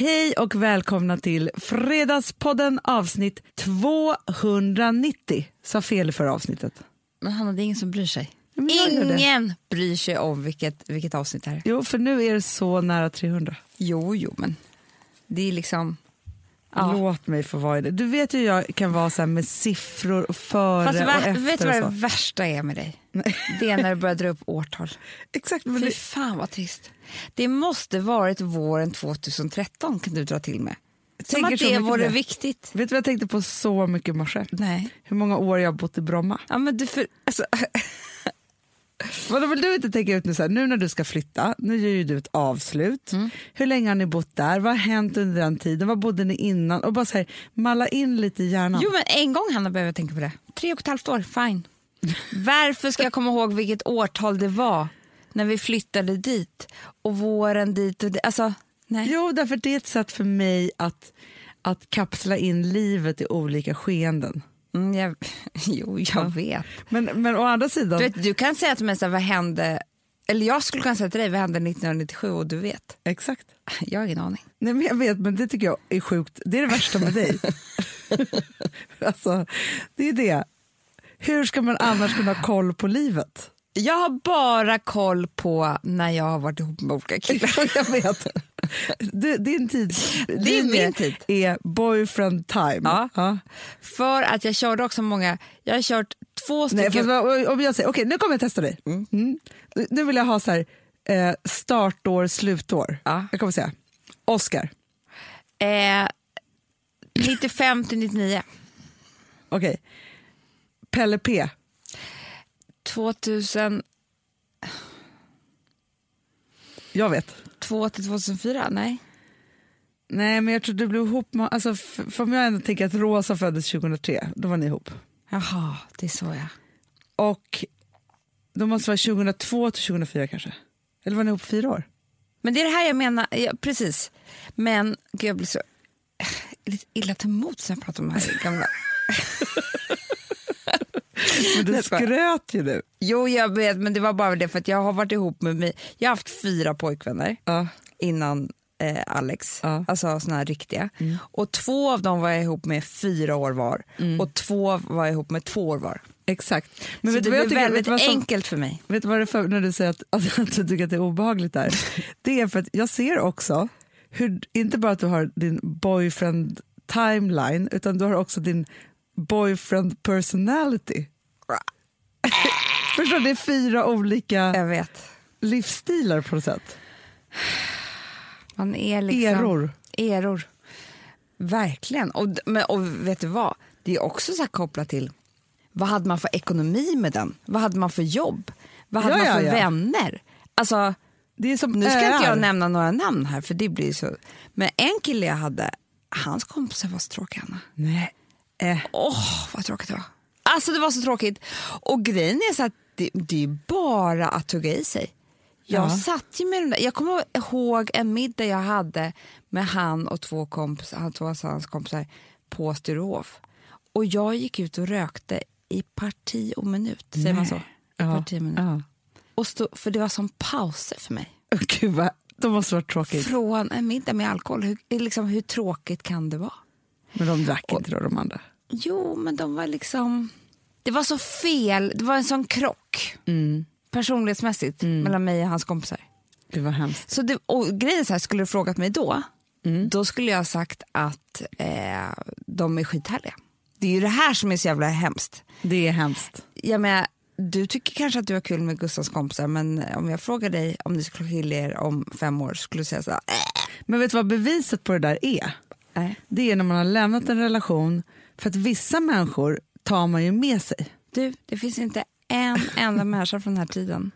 Hej och välkomna till Fredagspodden avsnitt 290. Sa fel i förra avsnittet. Men Hanna, det är ingen som bryr sig. Ingen bryr sig om vilket, vilket avsnitt det här är. Jo, för nu är det så nära 300. Jo, jo, men det är liksom... Ja. Låt mig få vara i det. Du vet ju jag kan vara så med siffror och före Fast och efter. vet du vad det värsta är med dig? Nej. Det är när du börjar dra upp årtal. Exakt. Men Fy det, fan vad trist. Det måste varit våren 2013 kan du dra till med. Som att det vore det. viktigt. vet du vad jag tänkte på så mycket i morse? Nej. Hur många år jag har bott i Bromma. Ja, men du för, alltså, Vadå vill du inte tänka ut nu, så här, nu när du ska flytta, nu gör ju du ett avslut. Mm. Hur länge har ni bott där? Vad har hänt under den tiden? Vad bodde ni innan? Och bara så här, malla in lite i hjärnan. jo, men en gång Hanna behöver jag tänka på det. Tre och ett halvt år, fine. Varför ska jag komma ihåg vilket årtal det var när vi flyttade dit och våren dit och dit? Alltså, nej. Jo, därför det är ett sätt för mig att, att kapsla in livet i olika skeenden. Mm, jag, jo, jag vet. Men, men å andra sidan, Du, vet. du kan säga till mig så här, vad hände, eller jag skulle kunna säga till dig vad hände 1997 och du vet. exakt. Jag har ingen aning. Nej, men jag vet, men det tycker jag är sjukt. Det är det värsta med dig. alltså, det är det. Hur ska man annars kunna ha koll på livet? Jag har bara koll på när jag har varit ihop med olika killar. jag vet. Du, din tid Det är min tid. är boyfriend time. Ja. För att jag körde också många, jag har kört två stycken. fast vad- om jag säger, okej nu kommer jag testa dig. Mm. Nu vill jag ha så här, eh, startår, slutår. Ja. Jag kommer säga Oscar. Eh, 95 till 99. Okej. Pelle P. 2002 Jag vet. till 2004? Nej. Nej, men jag tror du blev ihop med... Alltså, för om jag ändå tänker att Rosa föddes 2003, då var ni ihop. Jaha, det är så ja. Och då måste det vara 2002 till 2004 kanske? Eller var ni ihop fyra år? Men det är det här jag menar, ja, precis. Men gud, jag blir så lite illa till mods när jag pratar om de här gamla... Men du skröt ju nu. Jo, jag vet, men det var bara det för att jag har varit ihop med mig. Jag har haft fyra pojkvänner Ja. innan eh, Alex, Ja. alltså såna här riktiga. Och två av dem var jag ihop med fyra år var och två var jag ihop med två år var. Exakt. Men så vet det blev tycker, väldigt vad som, enkelt för mig. Vet du vad det är för när du säger att, att, att du tycker att det är obehagligt där? Det är för att jag ser också, hur, inte bara att du har din boyfriend timeline, utan du har också din boyfriend personality. Förstår? Det är fyra olika Jag vet. livsstilar på något sätt. Man är liksom... Eror. Eror. Verkligen. Och, men, och vet du vad? Det är också så här kopplat till vad hade man för ekonomi med den? Vad hade man för jobb? Vad hade Ja, man ja, för ja. vänner? Alltså, Det är som nu ska öar. inte jag nämna några namn här för det blir så. Men en kille jag hade, hans kompisar var så tråkiga Anna. Nej. Eh. Åh, vad tråkigt det var. Alltså det var så tråkigt. Och grejen är så att det, det är bara att tugga i sig. Jag Ja. satt ju med de där, jag kommer ihåg en middag jag hade med han och två kompisar, han två av hans kompisar på Sturehof. Och jag gick ut och rökte i parti och minut, säger man så? Ja. parti och minut. Ja. Och stå, för det var som pauser för mig. Oh, Gud, vad, de måste vara tråkigt. Från en middag med alkohol, hur, liksom, hur tråkigt kan det vara? Men de drack inte då, de andra. Jo, men de var liksom... Det var så fel. Det var en sån krock personlighetsmässigt mellan mig och hans kompisar. Det var hemskt. Så det, och grejen så här, skulle du frågat mig då, då skulle jag ha sagt att eh, de är skithärliga. Det är ju det här som är så jävla hemskt. Det är hemskt. Jag menar, du tycker kanske att du har kul med Gustavs kompisar men om jag frågar dig om ni skulle skilja er om fem år skulle du säga så här, äh, Men vet du vad beviset på det där är? Nej. Det är när man har lämnat en relation, för att vissa människor tar man ju med sig. Du, det finns inte en enda människa från den här tiden.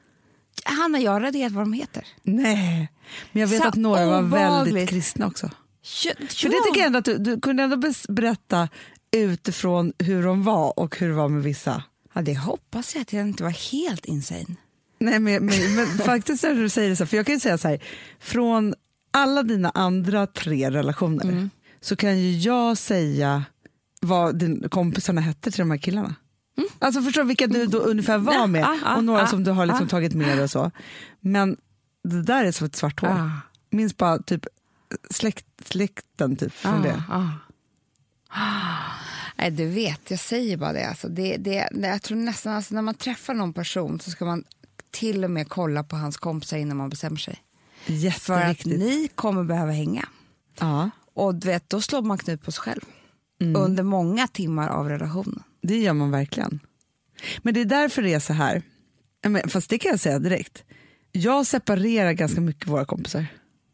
Hanna, jag har raderat vad de heter. Nej, men jag vet Så att några var obehagligt. väldigt kristna också. Ja, För det tycker jag ändå att du, du kunde ändå berätta utifrån hur de var och hur det var med vissa. Ja, det hoppas jag att jag inte var helt insane. Nej, men, men, men faktiskt när du säger det så, för jag kan ju säga så här, från alla dina andra tre relationer Mm. Så kan ju jag säga vad din, kompisarna hette till de här killarna. Alltså förstår du vilka du då ungefär var med ah, ah, och några ah, som du har liksom ah. tagit med och så. Men det där är som ett svart hål. Ah. Minns bara typ släkt, släkten typ från Ah, det. ah. Nej, du vet, jag säger bara det. Alltså, det, det, jag tror nästan alltså, när man träffar någon person så ska man till och med kolla på hans kompisar innan man bestämmer sig. För att ni kommer behöva hänga. Ja, Och du vet, då slår man knut på sig själv. Mm. Under många timmar av relationen. det gör man verkligen. Men det är därför det är så här. Fast det kan jag säga direkt. Jag separerar ganska mycket våra kompisar.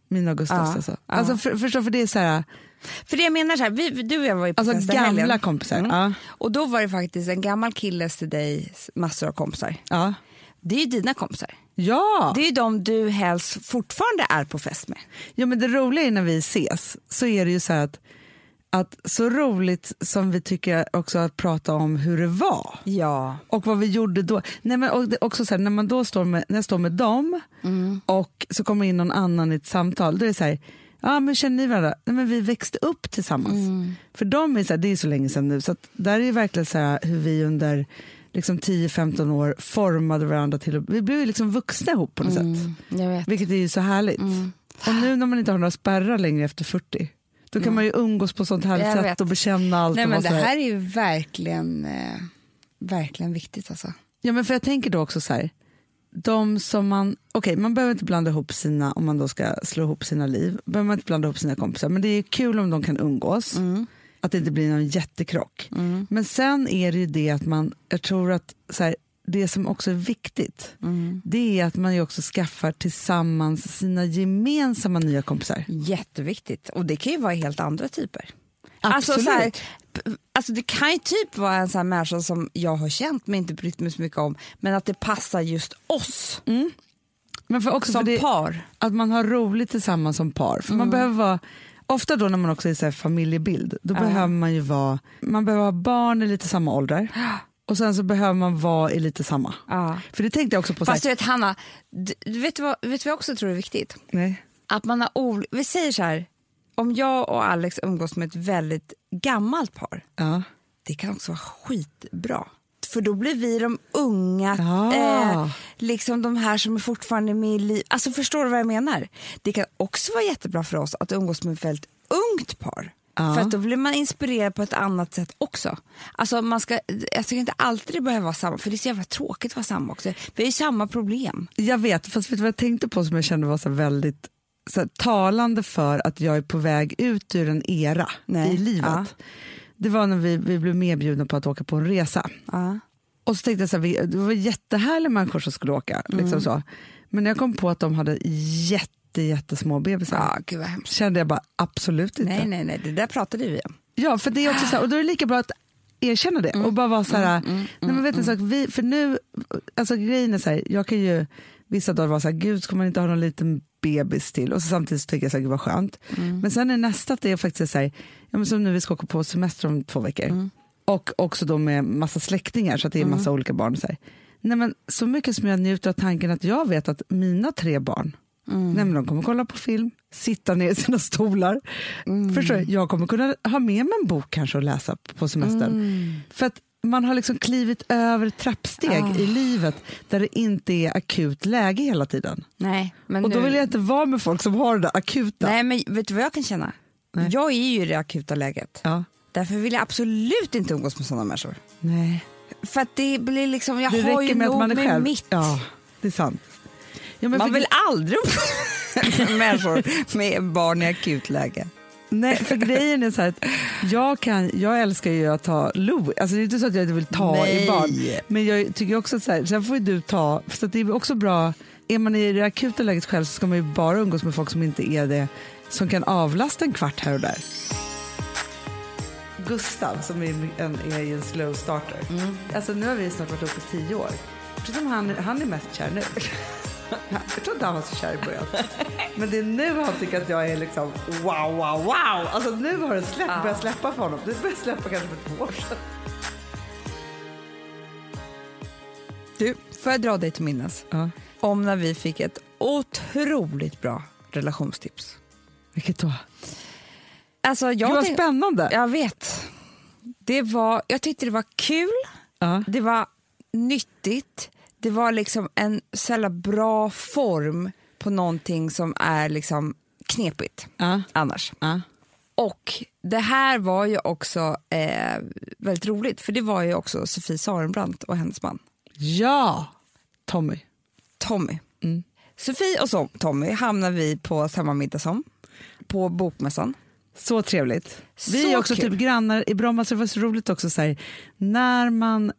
Mina och Gustavs Ja, alltså. ja. alltså för, förstå, för det är så här, För det jag menar så här, vi, du och jag var ju på alltså gamla helgen. kompisar. Mm. Ja, Och då var det faktiskt en gammal killes till dig, massor av kompisar. ja. Det är ju dina kompisar. Ja. Det är ju de du helst fortfarande är på fest med. Ja, men det roliga är när vi ses så är det ju så att, att så roligt som vi tycker också att prata om hur det var Ja. och vad vi gjorde då. Nej, men och också så här, när man då står med, när jag står med dem och så kommer in någon annan i ett samtal, då är det så här, ja men känner ni varandra? Nej, men vi växte upp tillsammans. För dem är så här, det är så länge sedan nu, så där är verkligen så här hur vi under liksom 10-15 år formade varandra till, vi blev liksom vuxna ihop på något sätt. Jag vet. Vilket är ju så härligt. Och nu när man inte har några spärrar längre efter 40, då kan man ju umgås på sånt härligt Jag sätt vet. och bekänna allt. Nej, och men det så här är ju verkligen, eh, verkligen viktigt alltså. Ja, men för jag tänker då också så här, de som man, okej man behöver inte blanda ihop sina, om man då ska slå ihop sina liv, behöver man inte blanda ihop sina kompisar, men det är kul om de kan umgås, att det inte blir någon jättekrock. Men sen är det ju det att man, jag tror att så här, det som också är viktigt, det är att man också skaffar tillsammans sina gemensamma nya kompisar. Jätteviktigt. Och det kan ju vara helt andra typer. Absolut. Alltså, så här, alltså det kan ju typ vara en sån här människa som jag har känt men inte brytt mig så mycket om, men att det passar just oss Men för också som för det, par. att man har roligt tillsammans som par. För Mm. man behöver vara, ofta då när man också är så familjebild, då behöver man ju vara, man behöver ha barn i lite samma åldrar. Och sen så behöver man vara i lite samma. Ja. För det tänkte jag också på. Fast du vet Hanna, du vet, vad, vet vad jag också tror är viktigt? nej. Att man har ol- Vi säger så här, om jag och Alex umgås med ett väldigt gammalt par, Ja. det kan också vara skitbra. För då blir vi de unga, Ja. eh, liksom de här som är fortfarande med i liv. Alltså förstår du vad jag menar? Det kan också vara jättebra för oss att umgås med ett väldigt ungt par. Ja. För då blir man inspirerad på ett annat sätt också. Alltså man ska, jag tycker inte alltid det behöver vara samma, för det är så jävla tråkigt att vara samma också. Vi har ju samma problem. Jag vet, fast vet du vad jag tänkte på som jag kände var så väldigt så här, talande för att jag är på väg ut ur en era Nej. i livet. Ja. Det var när vi, vi blev medbjudna på att åka på en resa. Ja. Och så tänkte jag så här, vi- det var jättehärliga människor som skulle åka. Mm. Liksom så. Men när jag kom på att de hade jätte, jättesmå bebisar Ja, gud vad hemskt. kände jag bara absolut inte. Nej, nej, nej, det där pratade vi om. Ja, för det är också så här, och då är det lika bra att erkänna det och bara vara så här, nej men vet ni en sak, vi, för nu, alltså grejen är så här, jag kan ju vissa dagar vara så här, gud ska man inte ha någon liten bebis till och så samtidigt så tycker jag gud vad skönt. Men sen är nästa att det är faktiskt så här, ja, men som nu vi ska åka på semester om två veckor och också då med massa släktingar så att det är massa olika barn. Så, här. Nej, men så mycket som jag njuter av tanken att jag vet att mina tre barn Nej, men de kommer kolla på film, sitta ner i sina stolar. Förstår du? Jag kommer kunna ha med mig en bok kanske och läsa på semestern. För att man har liksom klivit över trappsteg Ah. i livet där det inte är akut läge hela tiden. Nej, men Och då nu... vill jag inte vara med folk som har det där akuta. Nej, men vet du vad jag kan känna? Nej. Jag är ju i det akuta läget. Ja. Därför vill jag absolut inte umgås med sådana människor. Nej. För att det blir liksom, jag Det har ju med nog man är med själv. mitt. Ja, det är sant. Ja, Man vill aldrig umgås med människor med barn i akutläge. Nej, för grejen är så här att jag, kan, jag älskar ju att ta Louis. Alltså det är inte så att jag inte vill ta Nej. i barn. Men jag tycker också att så här, sen får ju du ta, för att det är också bra, är man i det akuta läget själv så ska man ju bara umgås med folk som inte är det, som kan avlasta en kvart här och där. Gustav som är, en, är en slow starter. Alltså nu har vi snart varit uppe i tio år. Precis som han, han är mest kär nu. Jag tror inte han var så kär i början. Men det är nu han tycker att jag är liksom wow, wow, wow. Alltså nu har det släppt, börjat släppa för honom. Det började släppa kanske för två år sedan. Du, får jag dra dig till minnes Ja. om när vi fick ett otroligt bra relationstips. Vilket då? Alltså, jag vad tänk- spännande. Jag vet. Det var, jag tyckte det var kul, Ja. det var nyttigt, det var liksom en så bra form på någonting som är liksom knepigt Ja. annars. Ja. Och det här var ju också eh, väldigt roligt för det var ju också Sofie Sarenbrant och hennes man ja, Tommy. Tommy. Mm. Sofie och så, Tommy hamnar vi på samma middag som på Bokmässan. Så trevligt. Vi Så är också kul. typ grannar i Bromma, så det var så roligt också så här, när man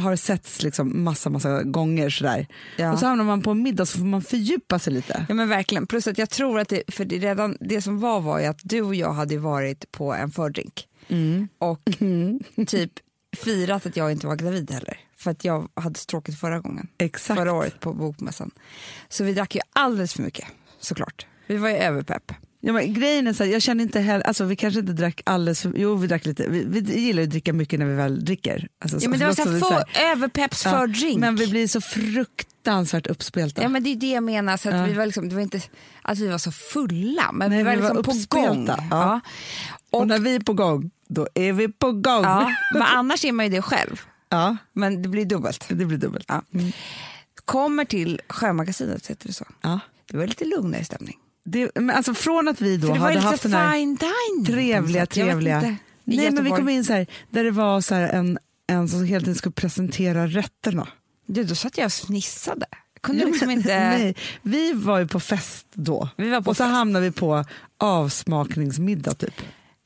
har setts liksom massa, massa gånger sådär. Ja. Och så hamnar man på en middag så får man fördjupa sig lite. Ja men verkligen, plus att jag tror att det, för det, redan det som var var ju att du och jag hade varit på en fördrink och typ firat att jag inte var gravid heller för att jag hade så tråkigt förra gången, Exakt. förra året på bokmässan. Så vi drack ju alldeles för mycket såklart. Vi var ju överpepp. Ja, men grejen är så här, jag känner inte heller, alltså vi kanske inte drack alldeles för, jo vi drack lite, vi, vi gillar att dricka mycket när vi väl dricker. Alltså, Ja men det var så här så här- för, överpepps Ja, fördrink. Men vi blir så fruktansvärt uppspelta. Ja men det är det jag menar, så att Ja. vi var liksom, det var inte att vi var så fulla men Nej, vi var vi var liksom på uppspelta, gång. ja. Ja. och, Och, när vi är på gång, då är vi på gång. ja, men annars är man ju det själv. Ja, Men det blir dubbelt. det blir dubbelt. Ja. Kommer till Sjömagasinet, heter det så. Ja. Det var lite lugnare stämning. Det, alltså från att vi då hade haft den här dining. trevliga, trevliga... Nej, men vi kom in så här, där det var så en, en som hela tiden skulle presentera rätterna. Du, då satt jag och fnissade. Kunde Ja, men- liksom inte... Nej, vi var ju på fest då. Vi var på och så fest. hamnade vi på avsmakningsmiddag typ.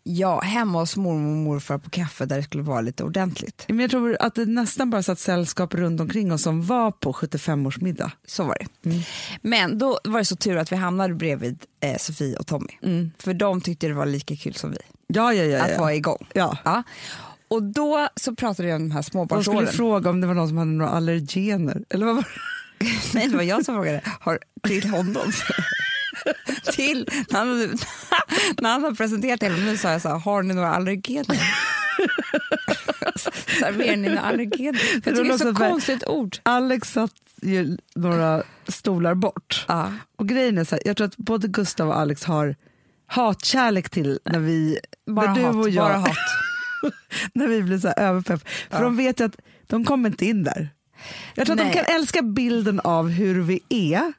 Ja, hemma hos mormor och morfar på kaffe där det skulle vara lite ordentligt. Men jag tror att det nästan bara satt sällskap runt omkring oss som var på 75-årsmiddag. Så var det. Mm. Men då var det så tur att vi hamnade bredvid eh, Sofie och Tommy. Mm. För de tyckte det var lika kul som vi Ja, ja, ja. att vara igång. ja. Ja. Och då så pratade vi om de här De skulle småbarnsåren. fråga om det var någon som hade några allergener. Eller vad var det? Nej, det var jag som frågade. Har, till honom. till, när han, när han hade presenterat hela menyn sa jag så här, har ni några allergener? Serverar ni några allergener? Jag Det var tycker det är något så konstigt ord. Alex satt ju några stolar bort. Ja. Och grejen är så här, jag tror att både Gustav och Alex har hatkärlek till när vi, Bara när du hat, och jag, bara hat. när vi blir så här överpepp. För Ja. de vet ju att de kommer inte in där. Jag tror att Nej. de kan älska bilden av hur vi är,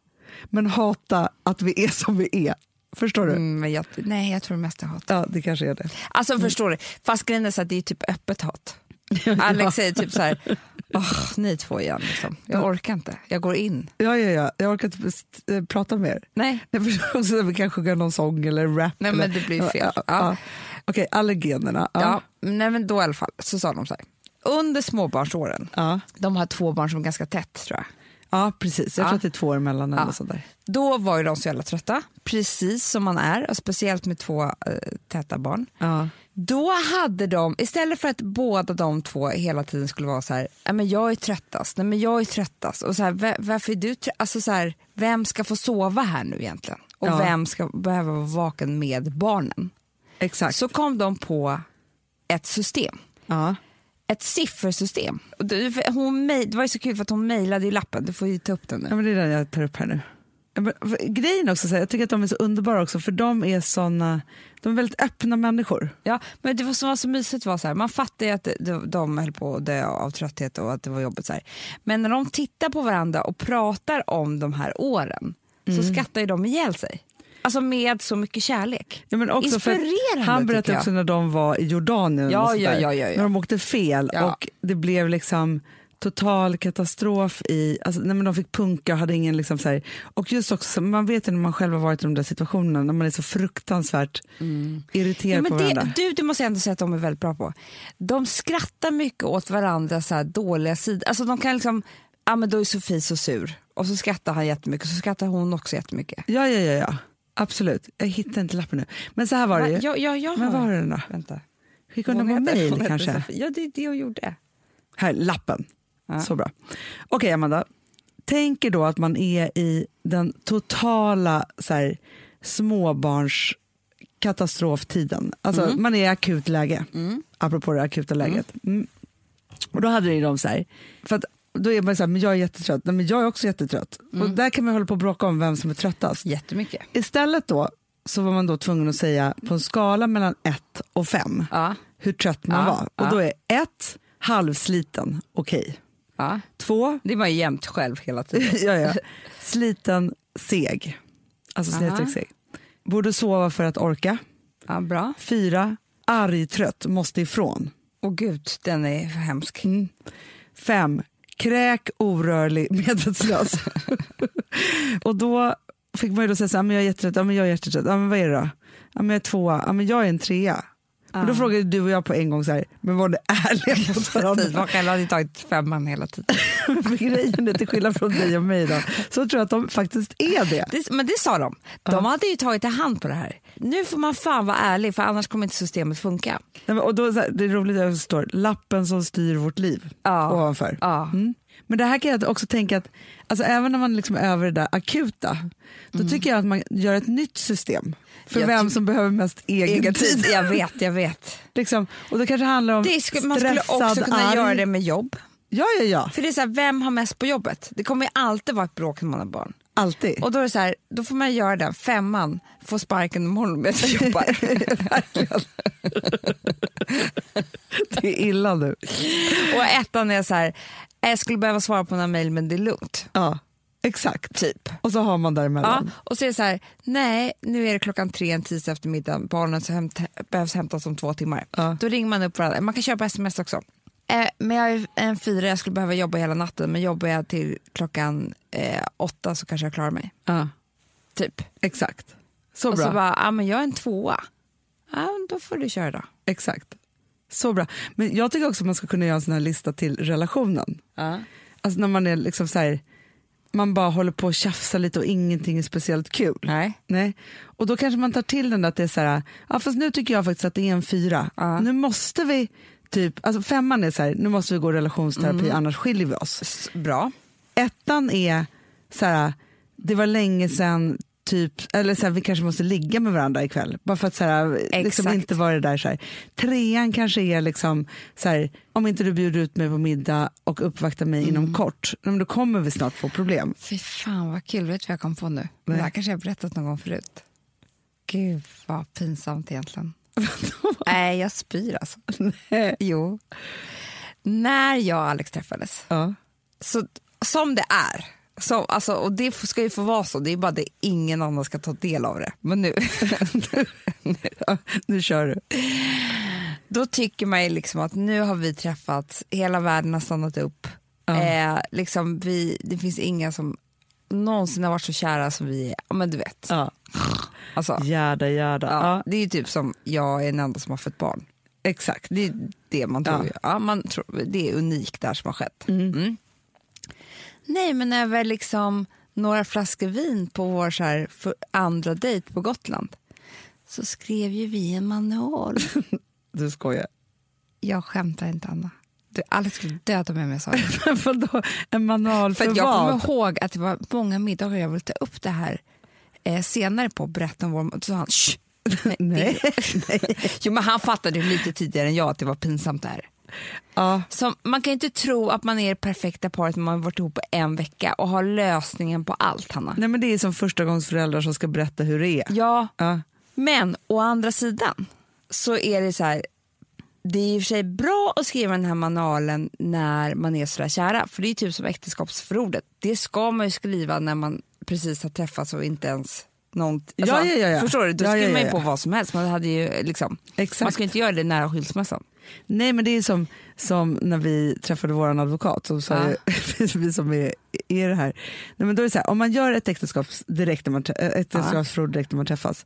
men hata att vi är som vi är. Förstår du? Mm, jag, nej, jag tror mest är hat. Ja, det kanske är det. Alltså förstår du, fast grejen är så att det är typ öppet hat. Alex säger typ så här, "Åh, ni två igen liksom. Jag orkar inte, jag går in. Ja, ja, ja. Jag orkar inte eh, prata med er. Nej, Jag förstår vi kan sjunga någon sång eller rap. Nej, eller, men det blir fel. Ja, ja, Ja. ja. Okej, allergenerna. ja. Ja. nej men då i alla fall så sa de så här, under småbarnsåren, Ja. de har två barn som är ganska tätt tror jag. Ja, precis. Jag Ja. tror att det är två år emellan. Ja. Sånt där. Då var ju de så jävla trötta, precis som man är, speciellt med två eh, täta barn. Ja. Då hade de, istället för att båda de två hela tiden skulle vara så här, "Nej, men jag är tröttast, nej men jag är tröttast, och så här, "Va- varför är du? Alltså så här, vem ska få sova här nu egentligen? Och Ja. vem ska behöva vara vaken med barnen? Exakt. Så kom de på ett system. Ja. Ett siffersystem. Hon, mej- det var ju så kul för att hon mejlade ju lappen, du får ju ta upp den nu. ja, men det är den jag tar upp här nu. Grejen också, så jag tycker att de är så underbara också för de är såna, de är väldigt öppna människor. Ja, men det var som var så mysigt var så här, man fattar ju att de, de höll på att dö av trötthet och att det var jobbigt. Så här. Men när de tittar på varandra och pratar om de här åren så skrattar ju de ihjäl sig. Alltså med så mycket kärlek. Ja, men också Inspirerande han berättade också när de var i Jordanien, Ja, ja, ja, ja, när de åkte fel och det blev liksom total katastrof i, alltså, nej, men de fick punka och hade ingen liksom så här, och just också, man vet ju när man själv har varit i de där situationerna när man är så fruktansvärt irriterad Ja, men på varandra. det, du, du måste jag ändå säga att de är väldigt bra på. De skrattar mycket åt varandra så dåliga sidor. Alltså de kan liksom, ja men då är Sofie så sur och så skrattar han jättemycket och så skrattar hon också jättemycket. Ja, ja, ja, ja. Absolut. Jag hittar inte lappen nu. Men så här var det ju. Ja, ja, ja. Men var det då? Vänta. Skicka den Hon på mail hon heter kanske? Ja, det är det jag gjorde. Här, lappen. Ja. Så bra. Okej, Amanda. Tänk er då att man är i den totala så här, småbarnskatastroftiden. Alltså, Man är i akut läge, apropå det akuta läget. Mm. Och då hade de så här, för att då är man så här, men jag är jättetrött, Nej, men jag är också jättetrött. Och där kan man hålla på och bråka om vem som är tröttast. Jättemycket. Istället då så var man då tvungen att säga på en skala mellan 1 och 5 Ja, hur trött man Ja, var. Och då är 1 halvsliten, okej. ja. 2 Det var jämt själv hela tiden. ja, ja. sliten, seg. Alltså snedstreck seg. borde sova för att orka. Ja, bra. Fyra, argtrött, måste ifrån. Åh gud, den är hemsk. Mm. Fem, kräk, orörlig, medvetslös. och då fick man ju då säga så här, men jag är jättetrött, ja, men jag är jättetrött, ja, men vad är det då? Ja, men jag är tvåa, ja, men jag är en trea. Och då frågade du och jag på en gång så här, men var det ärliga mot varandra? Man själv hade tagit femman hela tiden. Grejen är, till skillnad från dig och mig, då, så tror jag att de faktiskt är det. det men det sa de. De hade ju tagit i hand på det här. Nu får man fan vara ärlig för annars kommer inte systemet funka. Nej, men, och då, här, det är roligt att det står lappen som styr vårt liv Ja. ovanför. Ja. Mm. Men det här kan jag också tänka att alltså, även när man liksom är över det där akuta, då tycker jag att man gör ett nytt system för Jag vem som behöver mest egen, Egen tid. tid. Jag vet, jag vet. Liksom. Och då kanske handlar om Det skulle, man skulle också kunna arg. göra det med jobb. Ja, ja, ja. För det är så här, vem har mest på jobbet? Det kommer ju alltid vara ett bråk när man har barn. Alltid. Och då är det så här, då får man göra den, femman får sparken imorgon medan jag jobbar. Det är illa nu. och ettan är så här, jag skulle behöva svara på några mejl men det är lugnt. Ja, exakt. Typ. Och så har man Ja, däremellan. och så är det så här, nej nu är det klockan tre en tisdag eftermiddag, barnen så hämt, behövs hämtas om två timmar. Ja. Då ringer man upp varandra, man kan köpa sms också. Eh, men jag är en fyra, jag skulle behöva jobba hela natten men jobbar jag till klockan eh, åtta så kanske jag klarar mig. Ja, Typ. exakt. Så och bra. så bara, ja men jag är en tvåa. Ja, då får du köra då. Exakt. Så bra. Men jag tycker också att man ska kunna göra en sån här lista till relationen. Ja. Alltså när man är liksom så här, man bara håller på och tjafsar lite och ingenting är speciellt kul. Nej. Nej. Och då kanske man tar till den där att det är så här, ja fast nu tycker jag faktiskt att det är en fyra. Ja. Nu måste vi, typ, alltså femman är så här, nu måste vi gå relationsterapi annars skiljer vi oss. S- Bra. Ettan är så här, det var länge sedan typ, eller så här, vi kanske måste ligga med varandra ikväll. Bara för att så här, liksom inte vara det där så här. Trean kanske är liksom så här, om inte du bjuder ut mig på middag och uppvaktar mig inom kort, men då kommer vi snart få problem. Fy fan vad kul, vet du vad jag kom på nu? Det Nej. här kanske jag har berättat någon gång förut. Gud vad pinsamt egentligen. Nej, jag spyr alltså. Jo. När jag och Alex träffades, Ja. så, som det är, så, alltså, och det ska ju få vara så, det är bara det ingen annan ska ta del av det. Men nu, Ja, nu kör du. då tycker man ju liksom att nu har vi träffats, hela världen har stannat upp. Ja. Eh, liksom vi, det finns inga som någonsin har varit så kära som vi är. Men du vet. Ja. Alltså, Jäda, jäda. Ja. Det är ju typ som jag är den enda som har fött barn. Exakt. Det är det man tror. Ja. Ja, man tror, det är unikt där som har skett. Mm. Mm. Nej, men över liksom några flaskor vin på vår så här andra dejt på Gotland så skrev ju vi en manual. Du skojar. Jag skämtar inte, Anna. Du, Alex skulle döda mig om jag sa det. Vadå, en manual för, För jag vad? kommer ihåg att det var många middagar jag ville ta upp det här eh, senare på och berätta om vår... Då sa han Shh! Nej. Jo, men han fattade ju lite tidigare än jag att det var pinsamt det här. Ja. Så man kan inte tro att man är det perfekta paret när man har varit ihop på en vecka och har lösningen på allt, Hanna. Nej, men det är som förstagångsföräldrar som ska berätta hur det är. Ja, Ja. men å andra sidan så är det så här, det är i och för sig bra att skriva den här manualen när man är sådär kära, för det är typ som äktenskapsförordet. Det ska man ju skriva när man precis har träffats och inte ens någon, Ja, ja, ja, ja. Förstår du? Då skriver man ju på vad som helst. Man, hade ju liksom, Exakt. man ska inte göra det nära skilsmässan. Nej men det är som, som när vi träffade vår advokat som sa ju, vi som är, är det här. Nej, men då är det så här, om man gör ett äktenskap direkt när man, äktenskapsförord direkt när man träffas,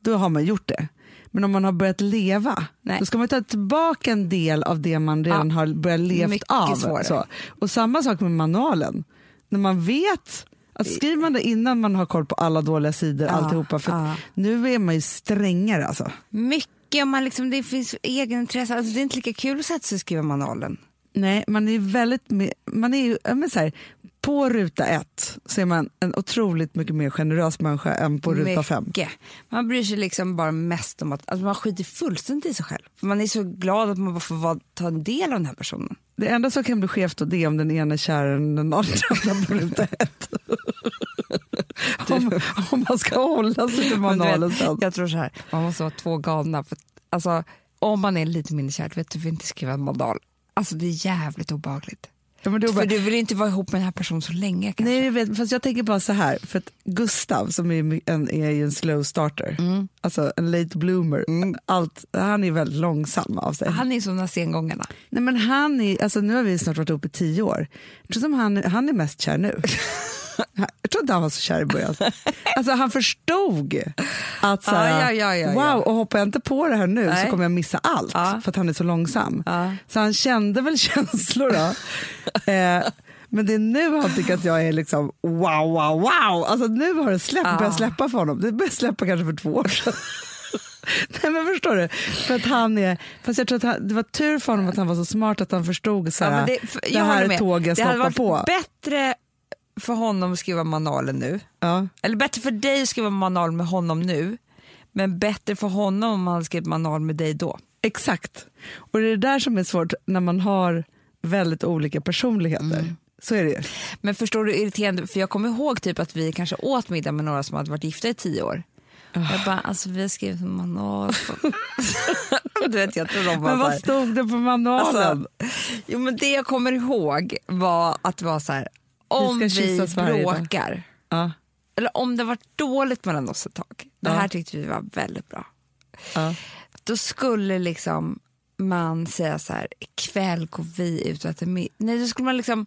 då har man gjort det. Men om man har börjat leva, Nej. då ska man ta tillbaka en del av det man redan Ja. har börjat levt Mycket av. svårare. Så. Och samma sak med manualen. När man vet, att skriver man det innan man har koll på alla dåliga sidor, Ja, alltihopa, för ja. nu är man ju strängare alltså. Mycket, om man liksom, det finns egenintresse. Alltså, det är inte lika kul att sätta sig och skriva manualen. Nej, man är väldigt, man är ju, men så här, på ruta ett så är man en otroligt mycket mer generös människa än på ruta fem. Mycket. Man bryr sig liksom bara mest om att alltså man skiter fullständigt i sig själv. För man är så glad att man bara får vara, ta en del av den här personen. Det enda som kan bli skevt då, det är om den ena är kärare än den andra på ruta ett. om, om man ska hålla sig till manualen sen. jag tror så här, man måste vara två galna. För, alltså, om man är lite mindre kär, vet du, vi inte skriva en manual. Alltså det är jävligt obehagligt. Ja, var bara, För du vill inte vara ihop med den här personen så länge kanske. Nej, jag vet, fast jag tänker bara så här, för att Gustav som är en, är ju en slow starter, Mm. alltså en late bloomer, allt, han är väldigt långsam av sig. Han är som de här sengångarna. Nej, men han är, alltså, nu har vi snart varit ihop i tio år, jag tror som han, han är mest kär nu. Jag tror inte han var så kär i början. Alltså, han förstod att så här, Ja, ja, ja, wow, och hoppar jag inte på det här nu Nej. så kommer jag missa allt för att han är så långsam. Så han kände väl känslor då. eh, men det är nu han tycker att jag är liksom wow, wow, wow. Alltså nu har det släppt, Ja. börjat släppa för honom. Det började släppa kanske för två år sedan. Nej men förstår du? För att han är, fast jag tror att han, det var tur för honom att han var så smart att han förstod så här, Ja, det, det, för- jag här är tåget jag Det ska hade hoppa varit på. bättre för honom att skriva manualen nu. Ja. Eller bättre för dig att skriva manual med honom nu. Men bättre för honom om han hade skrivit manual med dig då. Exakt. Och det är det där som är svårt när man har väldigt olika personligheter. Mm. Så är det ju. Men förstår du irriterande, för jag kommer ihåg typ att vi kanske åt middag med några som hade varit gifta i tio år. Jag bara, alltså vi har skrivit en manual. du vet, jag tror de var Men vad stod det på manualen? Alltså, jo, men det jag kommer ihåg var att det var så här, om vi, bråkar, ja, eller om det var dåligt mellan oss ett tag, det Ja. här tyckte vi var väldigt bra, ja. då skulle liksom man säga så här, ikväll går vi ut och äter middag. Nej, då skulle man liksom,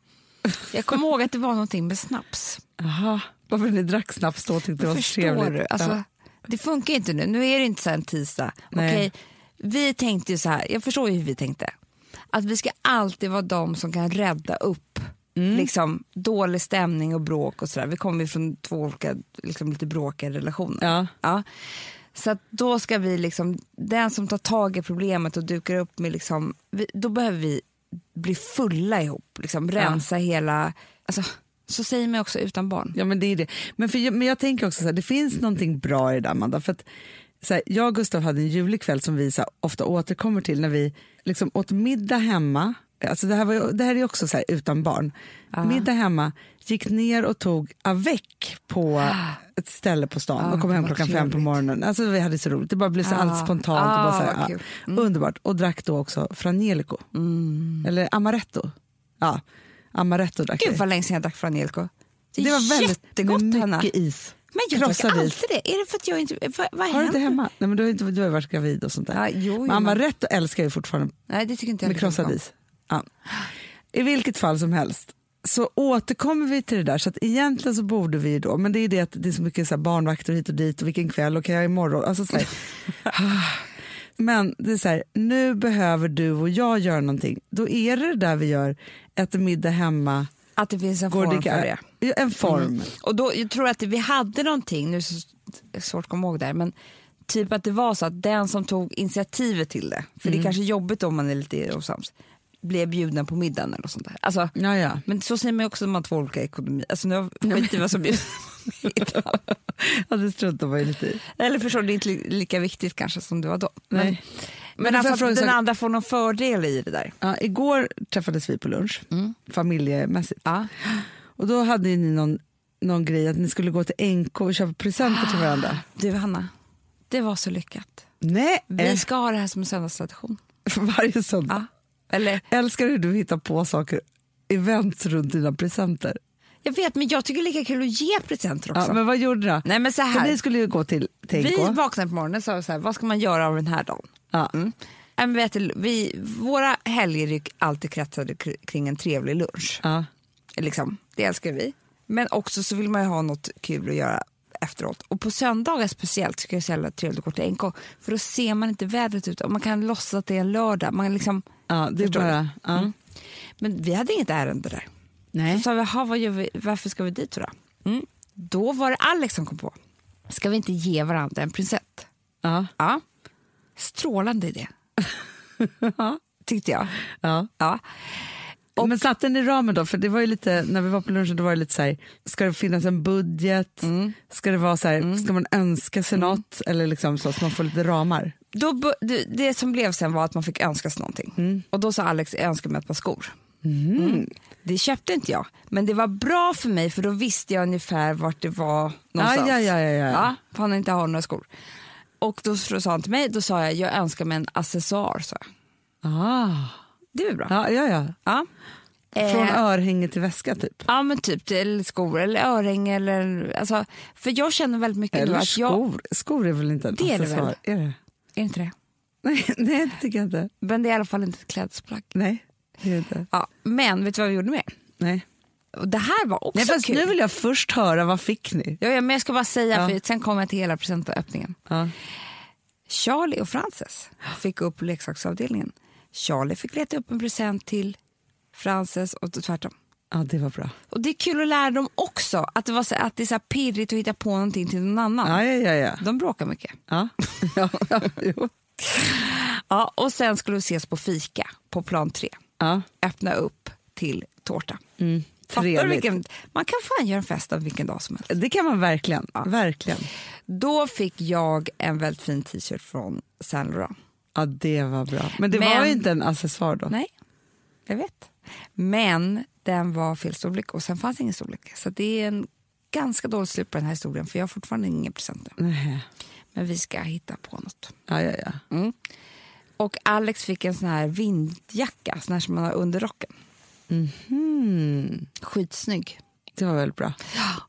jag kommer ihåg att det var någonting med snaps. Aha. Varför ni drack snaps då tyckte det var så trevligt. du? Alltså. Det funkar inte nu. Nu är det inte så en tisdag. Nej. Okej, vi tänkte ju så här, jag förstår ju hur vi tänkte. Att vi ska alltid vara de som kan rädda upp Mm. liksom, dålig stämning och bråk och sådär. Vi kommer ju från två olika liksom, lite bråkiga relationer. Ja. Ja. Så då ska vi liksom, den som tar tag i problemet och dukar upp med liksom, vi, då behöver vi bli fulla ihop, liksom rensa hela, alltså, så säger man också utan barn. Ja men det är det. Men, för, men jag tänker också så här, det finns någonting bra i det där Amanda. För att, så här, jag och Gustav hade en julikväll som vi så här, ofta återkommer till när vi liksom åt middag hemma. Alltså det, här var, det här är också så här, utan barn. Middag hemma, gick ner och tog avec på ett ställe på stan Ah, och kom hem klockan fem på morgonen. Alltså vi hade så roligt, det bara blev så Ah. allt spontant. och Ah, bara så här, vad ja, kul. Underbart. Och drack då också Frangelico. Eller Amaretto. Ja, Amaretto drack Gud vad länge sedan jag drack Frangelico. Det, Det var väldigt jättegott med Hanna. mycket is. Men jag krossad drack is. alltid det. Är det för att jag inte... Vad, vad Har du inte hemma? Nej, men du, har inte, du har ju varit gravid och sånt där. Ja, jo, men men- Amaretto älskar jag ju fortfarande Nej, det tycker inte jag med mycket krossad is. Ja. I vilket fall som helst så återkommer vi till det där. Så att egentligen så borde vi då, men det är det att det är så mycket så barnvakter hit och dit och vilken kväll och kan jag imorgon? Alltså så här. men det är så här, nu behöver du och jag göra någonting. Då är det det där vi gör, äter middag hemma, Att det finns en form för det. en form. Och då, jag tror att vi hade någonting, nu är det svårt att komma ihåg det här, men typ att det var så att den som tog initiativet till det, för Mm. det är kanske jobbigt om man är lite osams, blev bjuden på middagen eller sånt där. Alltså, Ja, ja. men så säger man också när man har två olika ekonomi. Alltså nu skiter vi vad som bjuds på middag. ja, det struntar man ju lite i. Eller förstår du, det är inte li- lika viktigt kanske som det var då. Men, Nej. men, Men alltså den sak. andra får någon fördel i det där. Ja, igår träffades vi på lunch, familjemässigt. Ja. Och då hade ni någon, någon grej att ni skulle gå till NK och köpa presenter till varandra. Du Hanna, det var så lyckat. Nej, Vi ska ha det här som en söndagstradition. varje söndag. Ja. Eller, Älskar hur du hittar på saker, event runt dina presenter. jag vet, men jag tycker det är lika kul att ge presenter också. Ja, men vad gjorde då? Nej men så För här, ni skulle ju gå till, till vi vaknade på morgonen och sa så här, vad ska man göra av den här dagen? Ja. Mm. Men vet du, vi, våra helger alltid kretsade kr- kring en trevlig lunch. Ja. Liksom, det älskar vi. Men också så vill man ju ha något kul att göra efteråt. Och på söndagar speciellt tycker jag det är så jävla trevligt att gå till NK. För då ser man inte vädret ut och man kan låtsas att det är en lördag. Man liksom, ja, det är bara... Ja. Mm. Men vi hade inget ärende där. Så Nej. sa vi, "Jaha, vad gör vi, varför ska vi dit då? Mm. Då var det Alex som kom på, ska vi inte ge varandra en prinsett? Ja. Ja. Strålande idé, tyckte jag. Ja. Ja. Men satte ni ramen då? För det var ju lite, när vi var på lunchen då var det lite så här, ska det finnas en budget? Mm. Ska det vara så här, ska man önska sig något? Eller liksom så, så man får lite ramar? Då, det, som blev sen var att man fick önska sig någonting. Och då sa Alex, jag önskar mig ett par skor. Mm. Det köpte inte jag, men det var bra för mig för då visste jag ungefär vart det var någonstans. ja, ja, ja, ja. ja för han inte har några skor. Och då sa han till mig, då sa jag, jag önskar mig en accessoar. Så. Ah. Det är väl bra? Ja, ja, ja. Ja. Från Eh, örhänge till väska typ. Ja men typ, eller skor eller örhänge eller alltså, för jag känner väldigt mycket Eller att jag, skor. Skor är väl inte en Det är det accessoar? väl? Är det? är inte det? Nej, nej, det tycker jag inte. Men det är i alla fall inte ett klädesplagg. Nej, det är inte. Ja, men vet du vad vi gjorde mer? Nej. Och det här var också nej fast kul. nu vill jag först höra, vad fick ni? Ja, ja, men jag ska bara säga, Ja. för sen kommer jag till hela presentöppningen. Ja. Charlie och Frances fick upp leksaksavdelningen. Charlie fick leta upp en present till Frances och tvärtom. ja, det var bra. Och det är kul att lära dem också att det, var så, att det är så pirrigt att hitta på någonting till någon annan. Ja, ja, ja. ja. De bråkar mycket. ja. ja, ja jo. Ja, och sen skulle vi ses på fika på plan tre. ja. Öppna upp till tårta. Mm. Fattar vilken, man kan fan göra en fest av vilken dag som helst. Det kan man verkligen. verkligen. Då fick jag en väldigt fin t-shirt från Saint Laurent. Ja, det var bra. Men det Men- var ju inte en accessoar då. Nej, jag vet. Men den var fel storlek och sen fanns ingen storlek. Så det är en ganska dålig slut på den här historien för jag har fortfarande ingen present nu. Nej. Men vi ska hitta på något. Ja, ja, ja. Mm. Och Alex fick en sån här vindjacka, sån här som man har under rocken. Hmm. Skitsnygg. Det var väldigt bra.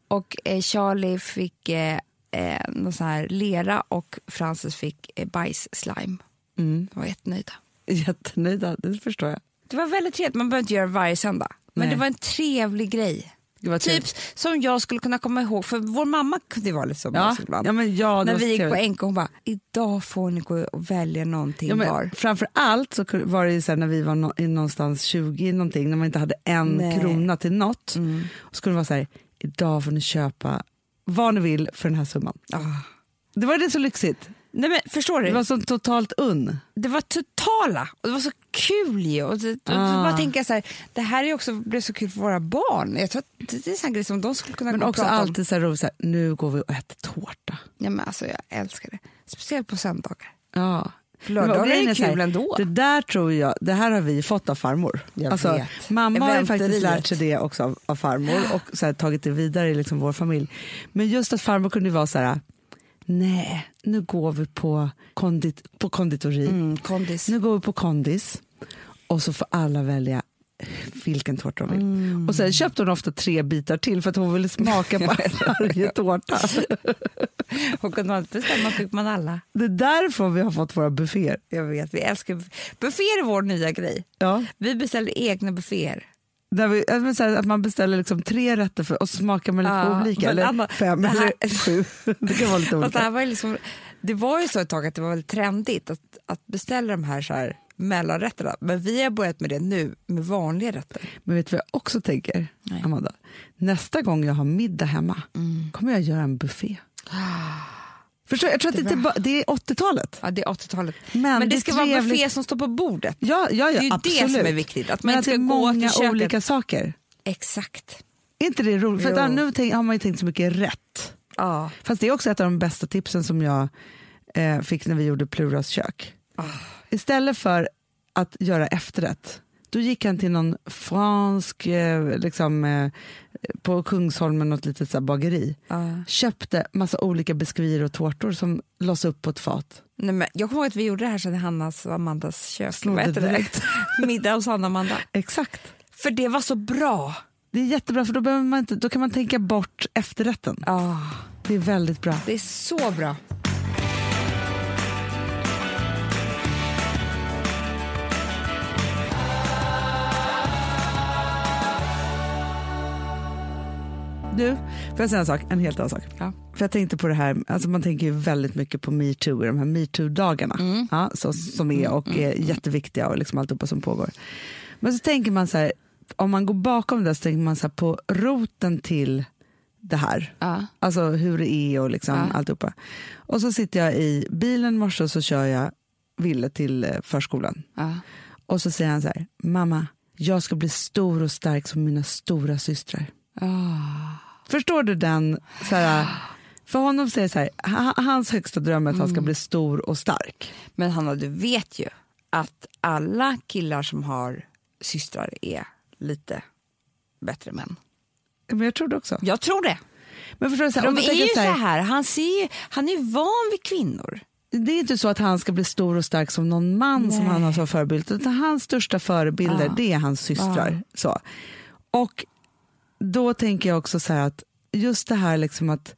Och eh, Charlie fick eh, eh, någon sån här lera och Frances fick eh, bajsslime. Mm. De var jättenöjda. Jättenöjda, det förstår jag. Det var väldigt trevligt, man behöver inte göra det varje söndag. Men Nej. det var en trevlig grej. Typ som jag skulle kunna komma ihåg, för vår mamma kunde ju vara lite så Ja, ibland. ja, ja, När vi gick på. NK, hon bara, idag får ni gå och välja någonting Ja, men var. framför allt så var det ju så när vi var i någonstans 20 någonting, när man inte hade en Nej. krona till något. Mm. Och skulle det vara så här, idag får ni köpa vad ni vill för den här summan. Ah. Det var det så lyxigt. Nej, men, förstår du? Det var så totalt unn. det var totala och det var så kul ju. Och det, och Ah. bara tänka så här, det här är också, blev så kul för våra barn. Jag tror att det är en sån grej som de skulle kunna Men gå och också prata om. alltid så här roligt, så här, nu går vi och äter tårta. Ja, men alltså, jag älskar det. Speciellt på söndagar. Ja. Lördagar grejen är så här, kul ändå. Det där tror jag, det här har vi fått av farmor. Jag alltså, vet. Mamma har faktiskt lärt sig det också av, av farmor och så här, tagit det vidare i liksom vår familj. Men just att farmor kunde vara så här, nej, nu går vi på, kondit, på konditori, Mm, kondis. nu går vi på kondis och så får alla välja vilken tårta de vill. Mm. Och sen köpte hon ofta tre bitar till för att hon ville smaka på varje tårta. Och kunde man inte bestämma fick man alla. Det är därför vi har fått våra bufféer. Jag vet, vi älskar bufféer är vår nya grej. Ja. Vi beställde egna bufféer. Där vi, säga att man beställer liksom tre rätter för, och smakar med lite Ja, olika, eller Anna, fem det här- eller sju. Det kan vara lite det, olika. här var ju liksom, det var ju så ett tag att det var väldigt trendigt att, att beställa de här, så här mellanrätterna. Men vi har börjat med det nu med vanliga rätter. Men vet du vad jag också tänker, Nej. Amanda? Nästa gång jag har middag hemma Mm. kommer jag göra en buffé. Förstår, jag tror att det, Det är det är 80-talet. Ja, det är 80-talet. Men, Men, det det ska är vara trevligt. buffé som står på bordet. Ja, ja, ja, det är ju absolut. det som är viktigt. Att man Men inte ska gå till köket. olika saker. Exakt. Är inte det roligt? För Jo. ja, nu tänk, har man ju tänkt så mycket rätt. Ja. Fast det är också ett av de bästa tipsen som jag eh, fick när vi gjorde Pluras kök. Ah. Istället för att göra efterrätt, då gick han till någon fransk, eh, liksom, eh, på Kungsholmen, något litet så bageri. Ja. Köpte massa olika biskvier och tårtor som lades upp på ett fat. Nej, men jag kommer ihåg att vi gjorde det här sen i Hannas och Amandas kök. Snodde direkt. Middag hos Hanna och Amanda. Exakt. För det var så bra. Det är jättebra för då, behöver man inte, då kan man tänka bort efterrätten. Ja, Det är väldigt bra. det är så bra. Du, får jag säga en sak? En helt annan sak. Ja. För jag tänkte på det här, alltså man tänker ju väldigt mycket på metoo, de här metoo-dagarna Mm. ja, så, som är och är jätteviktiga och liksom alltihopa som pågår. Men så tänker man så här, om man går bakom det så tänker man så här på roten till det här. Ja. Alltså hur det är och liksom Ja. alltihopa. Och så sitter jag i bilen i morse och så kör jag Ville till eh, förskolan. Ja. Och så säger han så här, mamma, jag ska bli stor och stark som mina stora systrar. Ah. Förstår du den? Så här, för honom säger så här, ha- hans högsta dröm är att han ska bli stor och stark. Men Hanna, du vet ju att alla killar som har systrar är lite bättre män. Men jag tror det också. Jag tror det. Men förstår du, så För här, de är ju så så här, han, ser han är van vid kvinnor. det är inte så att han ska bli stor och stark som någon man som Nej. han har som förebild. Utan hans största förebilder Ja. det är hans systrar. Så. Och då tänker jag också så här att just det här liksom att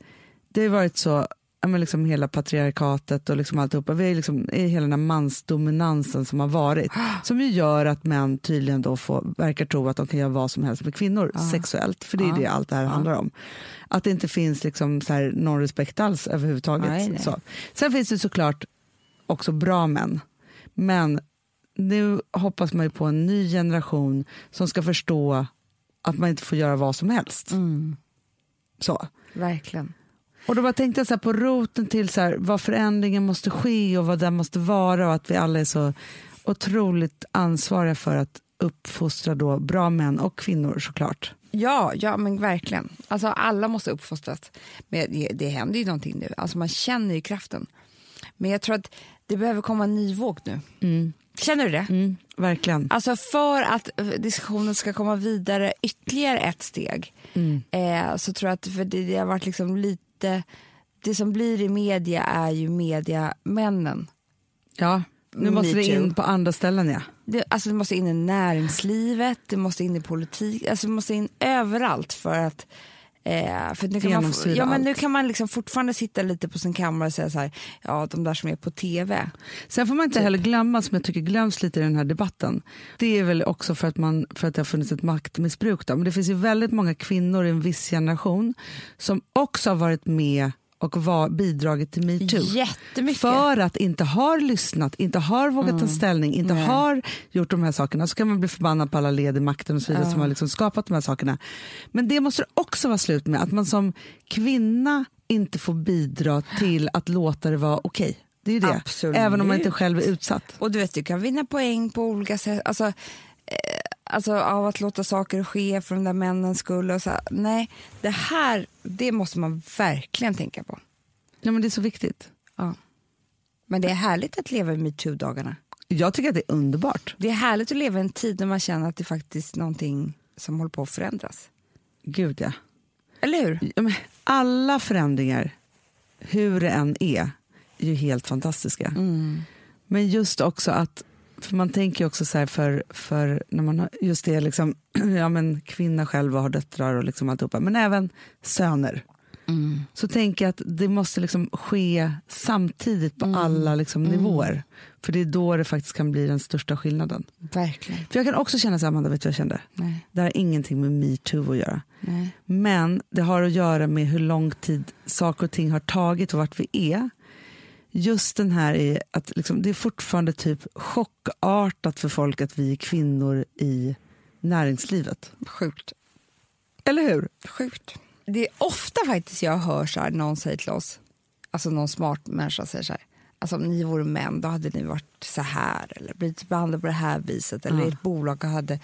det har varit så, ja, men liksom hela patriarkatet och liksom alltihopa, vi är liksom, i hela den här mansdominansen som har varit, som ju gör att män tydligen då får, verkar tro att de kan göra vad som helst med kvinnor sexuellt, för det är Ja. det allt det här handlar om. Att det inte finns liksom så här någon respekt alls överhuvudtaget. Nej, nej. Så. Sen finns det såklart också bra män, men nu hoppas man ju på en ny generation som ska förstå att man inte får göra vad som helst. Mm. Så. Verkligen. Och då bara tänkte jag så på roten till så här, vad förändringen måste ske och vad den måste vara och att vi alla är så otroligt ansvariga för att uppfostra då bra män och kvinnor såklart. Ja, ja men verkligen. Alltså, alla måste uppfostras. Men det, det händer ju någonting nu. Alltså, man känner ju kraften. Men jag tror att det behöver komma en ny våg nu. Känner du det? Mm, verkligen. Alltså för att eh, diskussionen ska komma vidare ytterligare ett steg Mm. eh, så tror jag att för det, det har varit liksom lite... Det som blir i media är ju mediamännen. Ja, nu måste Me det in på andra ställen ja. Det, alltså det måste in i näringslivet, det måste in i politik, alltså det måste in överallt för att eh, för nu kan, man, ja, men nu kan man liksom fortfarande sitta lite på sin kammare och säga så här, ja de där som är på tv. Sen får man inte heller glömma, som jag tycker glöms lite i den här debatten, det är väl också för att, man, för att det har funnits ett maktmissbruk. Då. Men det finns ju väldigt många kvinnor i en viss generation som också har varit med och var, bidragit till metoo. Jättemycket. För att inte har lyssnat, inte har vågat ta ställning, inte Nej. har gjort de här sakerna. Så kan man bli förbannad på alla led i makten och så vidare som har liksom skapat de här sakerna. Men det måste också vara slut med, att man som kvinna inte får bidra till att låta det vara okej. Det är ju det, Absolut. även om man inte själv är utsatt. Och du vet, du kan vinna poäng på olika sätt. Alltså, eh, alltså av att låta saker ske för de där männens skull. Och så här. Nej, det här det måste man verkligen tänka på. Ja, men det är så viktigt. Ja. Men det är härligt att leva i metoo-dagarna. Jag tycker att det är underbart. Det är härligt att leva i en tid när man känner att det faktiskt är någonting som håller på att förändras. Gud ja. Eller hur? Ja, Alla förändringar, hur det än är, är ju helt fantastiska. Mm. Men just också att, för man tänker också så här för, för när man har, just det liksom, ja men kvinna själv och har döttrar och liksom alltihopa, men även söner. Mm. Så tänker jag att det måste liksom ske samtidigt Mm. på alla liksom nivåer. För det är då det faktiskt kan bli den största skillnaden. Verkligen. För jag kan också känna så här, Amanda, vet du vad jag kände? Nej. Det har ingenting med metoo att göra. Nej. Men det har att göra med hur lång tid saker och ting har tagit och vart vi är. Just den här är att liksom, det är fortfarande typ chockartat för folk att vi är kvinnor i näringslivet. Sjukt. Eller hur? Sjukt. Det är ofta faktiskt jag hör så här, någon säger till oss, alltså någon smart människa säger så här, alltså om ni vore män då hade ni varit så här eller blivit behandlade på det här viset eller Ja. ett bolag hade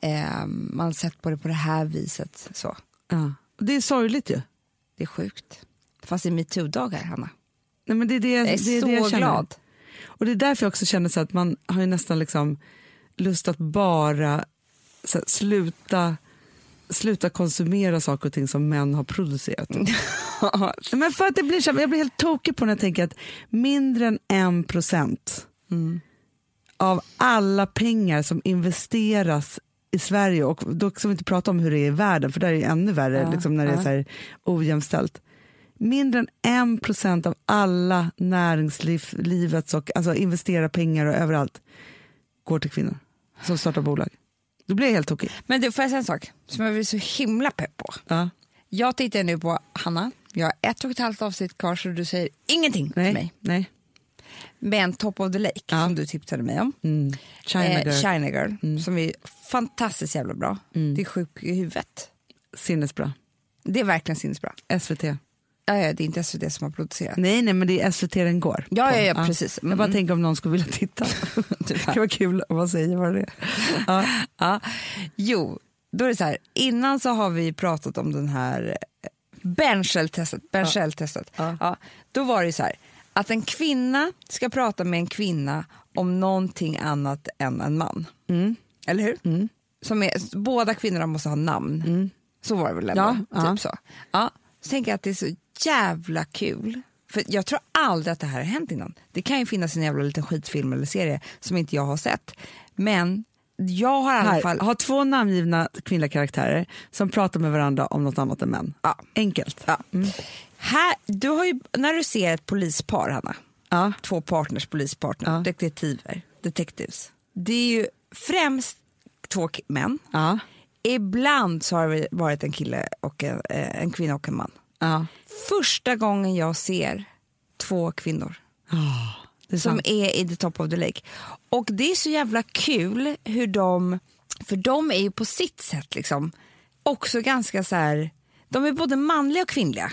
eh, man sett på det på det här viset. Så. Ja. Det är sorgligt ju. Det är sjukt. Fast i metoo-dagar, Hanna. Nej, men det är det, Jag är det, är så det jag känner. glad. Och det är därför jag också känner så att man har ju nästan liksom lust att bara här, sluta, sluta konsumera saker och ting som män har producerat. Men för att det blir jag blir helt tokig på när jag tänker att mindre än en procent Mm. av alla pengar som investeras i Sverige och då ska vi inte prata om hur det är i världen för där är det ännu värre Ja, liksom när det är så här ojämställt. Mindre än en procent av alla näringslivets och alltså investera pengar och överallt går till kvinnor som startar bolag. Då blir jag helt tokig. Men du, får jag säga en sak som jag blir så himla pepp på? Ja. Jag tittar nu på Hanna, jag har ett och ett halvt avsnitt kvar så du säger ingenting Nej, till mig. nej. Men Top of the Lake Ja. som du tipsade mig om. Mm. China Eh, girl. Mm. China Girl, som är fantastiskt jävla bra. Det är sjuk i huvudet. Sinnesbra. Det är verkligen sinnesbra. SVT. Ja, ja, det är inte SVT som har producerat. Nej, nej, men det är SVT den går. Ja, på. ja, ja, precis. Jag bara Mm. tänker om någon skulle vilja titta. det vara kul om man säger vad det är. Ja. Ja. Jo, då är det så här. Innan så har vi pratat om den här eh, Ben Shell-testet. Ben Shell-testet. Ja. Ja. Då var det så här. Att en kvinna ska prata med en kvinna om någonting annat än en man. Mm. Eller hur? Som är, båda kvinnorna måste ha namn. Så var det väl ändå? Ja, ja. Typ så. Ja. Så tänker jag att det är så jävla kul För jag tror aldrig att det här har hänt innan. Det kan ju finnas en jävla liten skitfilm eller serie som inte jag har sett. Men jag har i alla fall... ha två namngivna kvinnliga karaktärer som pratar med varandra om något annat än män. Ja. Enkelt. Ja. Här, du har ju, när du ser ett polispar, Hanna, Ja. två partners, polispartner, Ja. detektiver, detectives. Det är ju främst två män. Ibland så har det varit en kille och en, eh, en kvinna och en man. Första gången jag ser två kvinnor Det är som är i the top of the lake. Och det är så jävla kul hur de, för de är ju på sitt sätt liksom också ganska så här, de är både manliga och kvinnliga.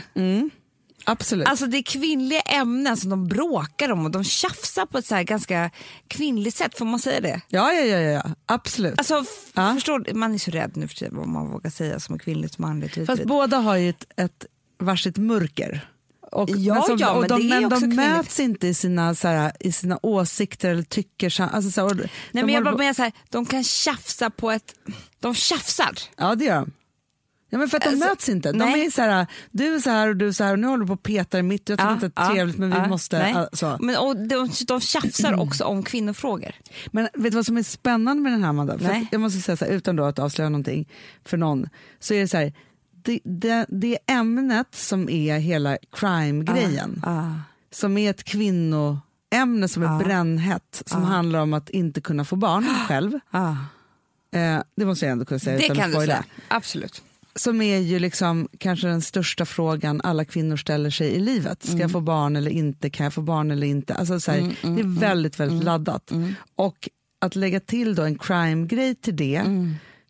Absolut. Alltså det är kvinnliga ämnen som de bråkar om och de tjafsar på ett så ganska kvinnligt sätt, får man säga det? ja, ja, ja, ja, absolut. Alltså, Ja. förstår, man är så rädd nu för tiden vad man vågar säga som är kvinnligt och manligt. Fast båda har ju ett, ett varsitt mörker. Och, Ja, som, ja, och men de, men de möts inte i sina, så här, i sina åsikter eller tycker. Alltså, så här, och Nej, men jag bara menar så här, de kan tjafsa på ett... De tjafsar. Ja, det gör de. Ja, men för att de Alltså, möts inte. De nej. är så här, du är så här och du är så här och nu håller du på att peta i mitt. Jag tycker inte det är trevligt men vi ja, måste. nej. äh, Så. Men, och de, de tjafsar också om kvinnofrågor. Men vet du vad som är spännande med den här Amanda? För att jag måste säga så här, utan då att avslöja någonting för någon, så är det så här, det, det, det ämnet som är hela crime-grejen, Ah, som är ett kvinnoämne som är Ja. brännhett, som handlar om att inte kunna få barn själv. ah. Eh, det måste jag ändå kunna säga Det utan kan att du säga. Absolut. Som är ju liksom kanske den största frågan alla kvinnor ställer sig i livet. Ska jag få barn eller inte? Kan jag få barn eller inte? Alltså så här, det är väldigt, väldigt laddat. Och att lägga till då en crime-grej till det,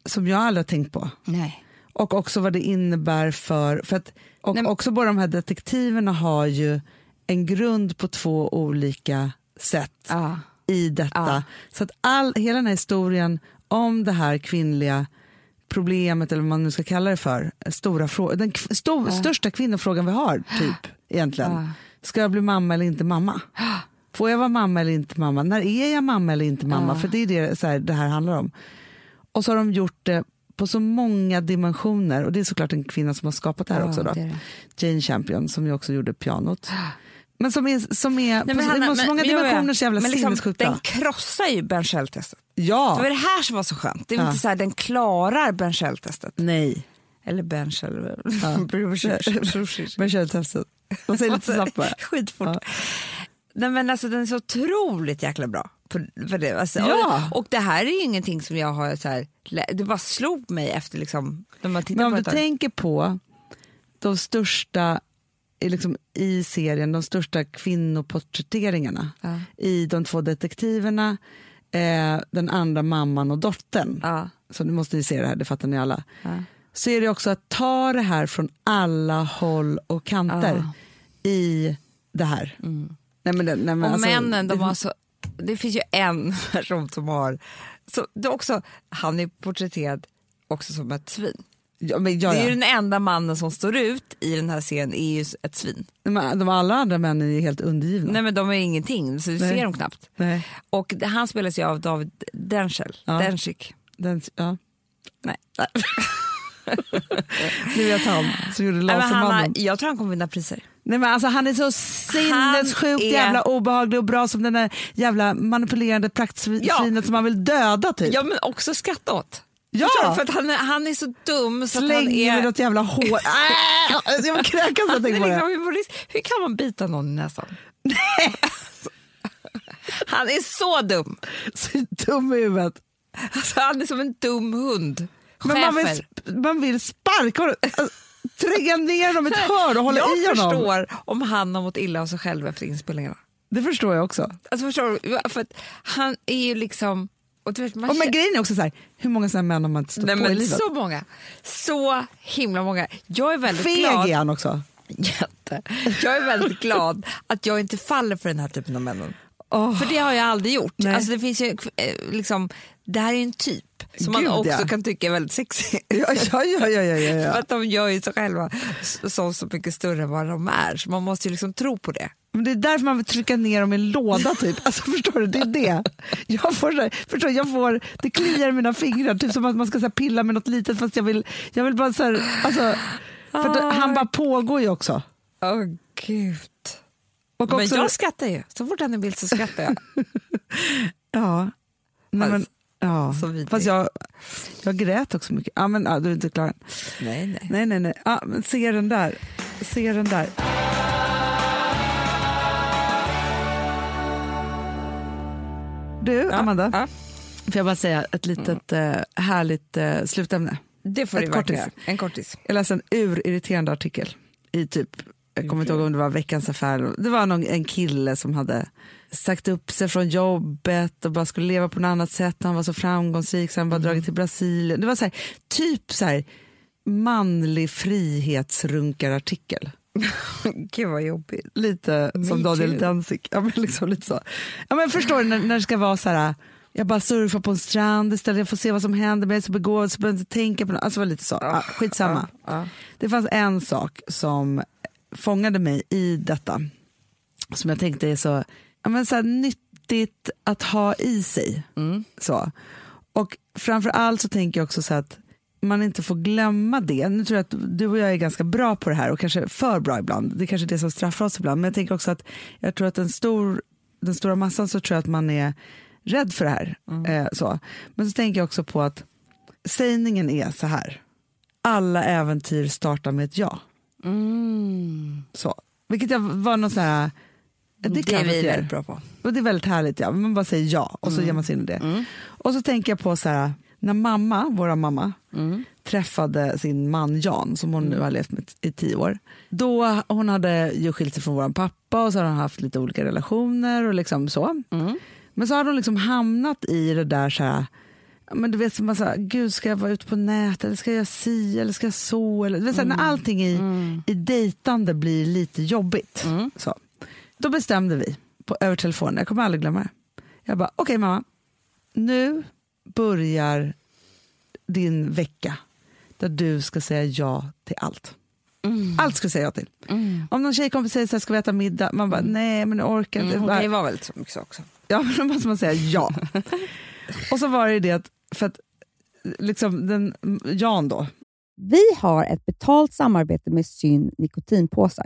som jag aldrig har tänkt på. Nej. Och också vad det innebär för... för att, och Nej, också båda de här detektiverna har ju en grund på två olika sätt Ah. i detta. Ja. Så att all, hela den här historien om det här kvinnliga problemet, eller vad man nu ska kalla det för, stora frå- den sto- största kvinnofrågan vi har, typ, egentligen. Ska jag bli mamma eller inte mamma? Får jag vara mamma eller inte mamma? När är jag mamma eller inte mamma? För det är det så här, det här handlar om. Och så har de gjort det på så många dimensioner och det är såklart en kvinna som har skapat det här Ja, också. Då. det det. Jane Champion som ju också gjorde pianot. Men som är, som är Nej, på Hanna, så många ja. dimensioner så jävla Men liksom. Den krossar ju Ben Shell-testet. Ja, Det var det här som var så skönt. Det är Ja. inte så här, den klarar Ben Shell-testet. nej. Eller Ben Shell. Ja. Men kör testet. Och säg lite snabbt bara. Skitfort. Ja. Nej, men alltså, den är så otroligt jäkla bra. För det. Alltså, Ja. och, och det här är ju ingenting som jag har så här, det bara slog mig efter liksom, när man tittar Men om på du tänker på de största liksom, i serien, de största kvinnoporträtteringarna Ja. i de två detektiverna, eh, den andra mamman och dottern. Ja. Så nu måste ni se det här, det fattar ni alla. Ja. Så är det också att ta det här från alla håll och kanter i det här. Nej, men nej, men Och alltså, männen, de har så, det finns ju en person som har, så det också, han är porträtterad också som ett svin. Ja, men, ja, Det är ja. ju den enda mannen som står ut i den här serien är ju ett svin. Men De alla andra männen är helt undergivna. Nej men de är ingenting, så du Nej. ser dem knappt. Nej. Och han spelas ju av David Denchel, Ja. Denchik. Den, ja. Nej. Ni vet han som gjorde Lasermannen. jag tror han kommer vinna priser. Nej, men alltså, han är så sinnessjukt är- jävla obehaglig och bra som den där jävla manipulerande praktsvinet Ja. som man vill döda typ. Ja men också skratta åt. Ja. Förstår? För att han är, han är så dum så att han Slänger med är... något jävla hår. Äh, jag kräkas när jag är tänker på liksom det. humorist. Hur kan man bita någon i näsan? han är så dum. Så dum i huvudet. Alltså, han är som en dum hund. Men man vill, man vill sparka honom, alltså, tränga ner honom i ett hörn och hålla Jag i honom. förstår om han har mått illa av sig själv efter inspelningarna. Det förstår jag också. Alltså förstår du? För han är ju liksom... Och vet, man Och men grejen är också så här, hur många sådana män har man inte stött Nej, på i men livet? så många. Så himla många. Jag är väldigt Feg glad. är han också. Jätte. Jag är väldigt glad att jag inte faller för den här typen av männen. Åh. För det har jag aldrig gjort. Nej. Alltså det, finns ju, eh, liksom, det här är ju en typ som man Gud, också ja. kan tycka är väldigt sexig. Ja, ja, ja, ja, ja, ja, För att de gör ju sig själva så, så, mycket större än vad de är. Så man måste ju liksom tro på det. Men det är därför man vill trycka ner dem i en låda typ. Alltså, förstår du? Det är det. Jag får, här, förstår, jag får, det kliar i mina fingrar, typ som att man ska så här, pilla med något litet fast jag vill, jag vill bara så här, alltså, för att, Ah. han bara pågår ju också. Åh gud. Och Men också, jag skrattar ju. Så fort han är bild så skrattar jag. ja, nej, men, Fast- ja. så. Fast jag, jag grät också mycket. Ja, men, ja, du är inte klar nej, nej. Nej, nej, nej. Ja, men se den där. Se den där. Du, Amanda, Ja, får jag bara säga ett litet eh, härligt eh, slutämne? det får Ett verkligen kortis. göra. En kortis. Jag läste en urirriterande artikel i typ, jag kommer inte ihåg om det var Veckans Affär. Det var någon, en kille som hade sagt upp sig från jobbet och bara skulle leva på något annat sätt. Han var så framgångsrik så han bara dragit till Brasilien. Det var så här, typ så här manlig frihetsrunkarartikel. Gud vad jobbigt. Lite Me som Daniel. Densik. Ja, men liksom lite så. Ja, men förstår du när, när det ska vara så här, jag bara surfar på en strand istället, jag får se vad som händer, men jag är så begåvad så behöver jag inte tänka på något. Alltså var lite så. Ja, skitsamma. Ja. Det fanns en sak som fångade mig i detta, som jag tänkte är så, men så här, nyttigt att ha i sig. Mm. Så. Och framför allt så tänker jag också så att man inte får glömma det. Nu tror jag att du och jag är ganska bra på det här och kanske för bra ibland. Det är kanske är det som straffar oss ibland. Men jag tänker också att jag tror att en stor, den stora massan så tror jag att man är rädd för det här. Eh, så. Men så tänker jag också på att sägningen är så här. Alla äventyr startar med ett ja. Mm. Så. Vilket jag var någon sån här... Det, Det, kan är vi väldigt bra på. Och det är väldigt härligt, ja. man bara säger ja och så ger man sig in i det. Mm. Och så tänker jag på så här, när mamma, våra mamma, Mm. träffade sin man Jan som hon nu har levt med i tio år. Då hon hade ju skilt sig från vår pappa och så har de haft lite olika relationer och liksom så. Mm. Men så har de liksom hamnat i det där så här, men du vet som man här, gud ska jag vara ute på nätet eller ska jag si eller ska jag så eller du vet, så här, när allting i, i dejtande blir lite jobbigt. Mm. Så. Då bestämde vi på, över telefon, jag kommer aldrig glömma det. Jag bara, okej mamma, nu börjar din vecka där du ska säga ja till allt. Mm. Allt ska säga ja till. Mm. Om någon tjejkompis säger så här, ska vi äta middag? Man bara, nej men jag orkar inte. Mm. Ju vara väldigt så mycket så också. Ja, men då måste man säga ja. och så var det det att, för att liksom den, Jan då, Vi har ett betalt samarbete med Syn nikotinpåsar.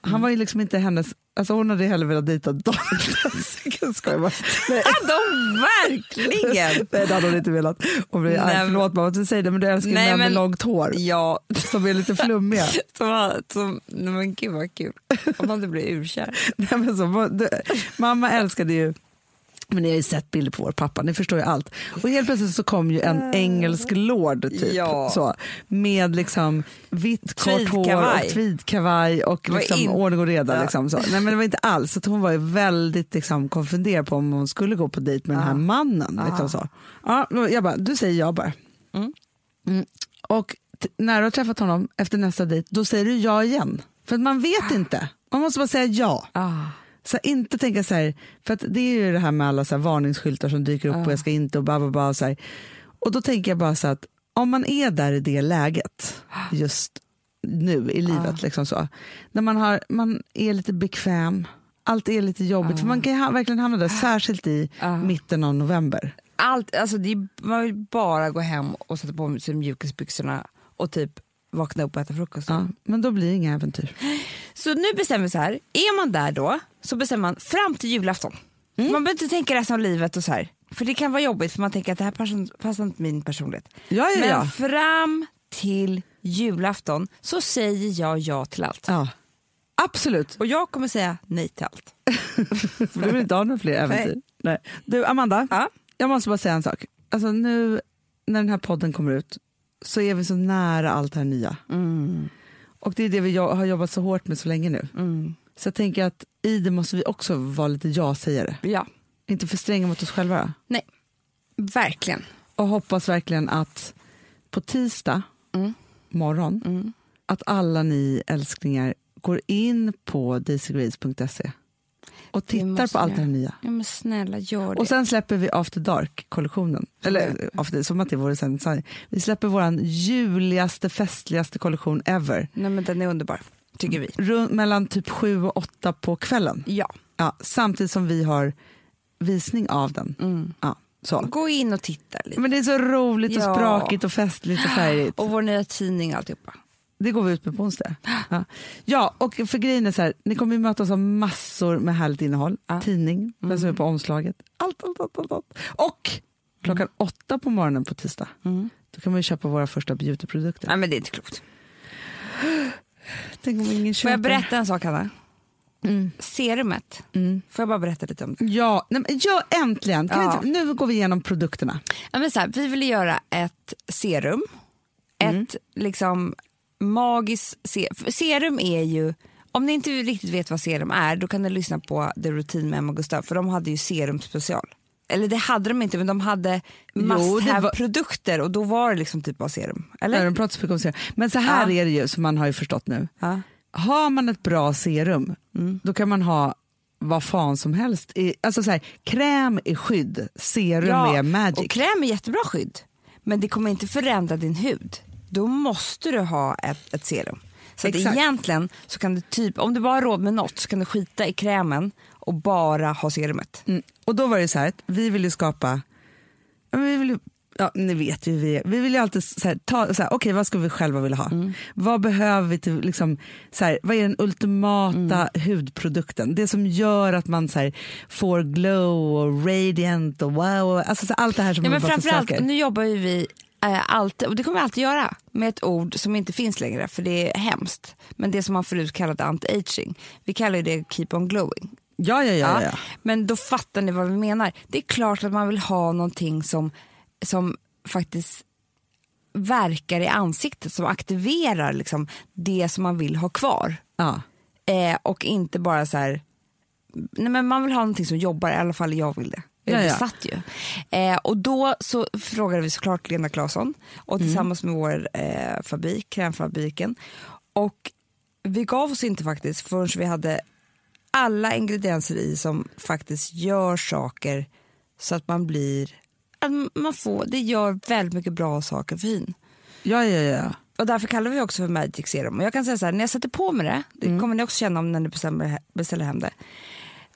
Han var ju liksom inte hennes... Alltså hon hade hellre velat dejta. Jag skojar bara. Nej, De verkligen! nej, det hade hon inte velat. Hon blir Nej, arg. Förlåt mamma att du säger det, men du älskar ju Nej, män med långt hår Ja, som är lite flummiga. som, som, men gud vad kul. Om man inte blir urkär. Nej, men så, mamma älskade ju men ni har ju sett bilder på vår pappa, ni förstår ju allt. Och helt plötsligt så kom ju en engelsk lord typ, Ja. så, med liksom vitt kort hår och tweedkavaj och liksom in- ordning och reda. Ja. Liksom, så. Nej, men det var inte alls, så hon var ju väldigt liksom, konfunderad på om hon skulle gå på dejt med den här mannen. Liksom, så. Ja, jag bara, du säger ja bara. Mm. Mm. Och när du har träffat honom efter nästa dejt, då säger du ja igen. För man vet inte. Man måste bara säga ja. Ah. Så här, inte tänka så här, för att det är ju det här med alla så här varningsskyltar som dyker upp och jag ska inte och bara, bara, bara så här. Och då tänker jag bara så att om man är där i det läget just nu i livet, liksom så, när man, har, man är lite bekväm, allt är lite jobbigt, för man kan ha, verkligen hamna där, särskilt i mitten av november. Allt, alltså det är, man vill bara gå hem och sätta på sig mjukisbyxorna och typ vakna upp och äta frukost. Ja, men då blir det inga äventyr. Så nu bestämmer vi så här, är man där då så bestämmer man fram till julafton. Man behöver inte tänka resten av livet och så här. För det kan vara jobbigt för man tänker att det här passar, passar inte min personlighet. Ja, ja, Men ja. fram till julafton så säger jag ja till allt. ja. Absolut. Och jag kommer säga nej till allt. För du vill inte ha några fler äventyr. Nej. Du, Amanda, Ja. jag måste bara säga en sak. Alltså nu när den här podden kommer ut så är vi så nära allt det här nya. Och det är det vi har jobbat så hårt med så länge nu. Så jag tänker att i det måste vi också vara lite ja-sägare. Ja, Inte för stränga mot oss själva. nej. Verkligen. Och hoppas verkligen att på tisdag morgon att alla ni älsklingar går in på daisygrace.se och tittar på allt det här nya. Ja men snälla gör det. Och sen släpper vi After Dark-kollektionen. Eller after, som att det vore sen. Vi släpper vår juligaste, festligaste kollektion ever. nej men den är underbar, tycker vi. Runt, mellan typ sju och åtta på kvällen. Ja. Ja, samtidigt som vi har visning av den. Ja, så. Gå in och titta lite. Men det är så roligt och Ja. sprakigt och festligt och färdigt. Och vår nya tidning alltihopa. Det går vi ut med på onsdag. Ja, ja och för grejen är så här, ni kommer ju mötas av massor med härligt innehåll. Ja. Tidning, den som är på omslaget. Allt, allt, allt, allt, allt. Och klockan åtta på morgonen på tisdag, då kan man ju köpa våra första beautyprodukter. Nej men det är inte klokt. Tänk om ingen Får köper. jag berätta en sak Hanna? Mm. Serumet, får jag bara berätta lite om det? Ja, nej, men ja äntligen! Kan Ja. inte, nu går vi igenom produkterna. Ja, men så här, vi ville göra ett serum, ett liksom magiskt se för serum är ju om ni inte riktigt vet vad serum är då kan ni lyssna på The Routine med Emma och Gustav för de hade ju serum special. Eller det hade de inte men de hade must have var- produkter och då var det liksom typ av serum. Eller? Eller? De pratar så mycket om serum. Men så här Ja. är det ju som man har ju förstått nu. Ja. Har man ett bra serum, Mm. då kan man ha vad fan som helst. Alltså så här, kräm är skydd, serum är magic. och kräm är jättebra skydd men det kommer inte förändra din hud. Då måste du ha ett, ett serum. Så att egentligen så kan du typ, om du bara har råd med något så kan du skita i krämen och bara ha serumet. Mm. Och då var det så här, att vi vill ju skapa, vi vill ju, ja, ni vet ju vi vi vill ju alltid så här, ta, så här, okej vad ska vi själva vilja ha? Mm. Vad behöver vi till, liksom, så här, vad är den ultimata Mm. hudprodukten? Det som gör att man så här, får glow och radiant och wow, alltså så allt det här som Ja, man men framförallt, försöker. nu jobbar ju vi alltid, och det kommer vi alltid göra, med ett ord som inte finns längre för det är hemskt. Men det som man förut kallade anti-aging, vi kallar det keep on glowing. Ja, ja, ja. ja, ja. Men då fattar ni vad vi menar. Det är klart att man vill ha någonting som, som faktiskt verkar i ansiktet, som aktiverar liksom det som man vill ha kvar. ja. Eh, och inte bara så här, nej men man vill ha någonting som jobbar, i alla fall jag vill det. Jag är Ja, besatt ju. Eh, och då så frågade vi såklart Lena Claesson och Mm. tillsammans med vår eh, fabrik, krämfabriken. Och vi gav oss inte faktiskt förrän vi hade alla ingredienser i som faktiskt gör saker så att man blir, att man får, det gör väldigt mycket bra saker för hyn. ja, ja, ja. Och därför kallar vi också för Magic Serum. Och jag kan säga så här, när jag sätter på mig det, det Mm. kommer ni också känna om när ni bestämmer, beställer hem det.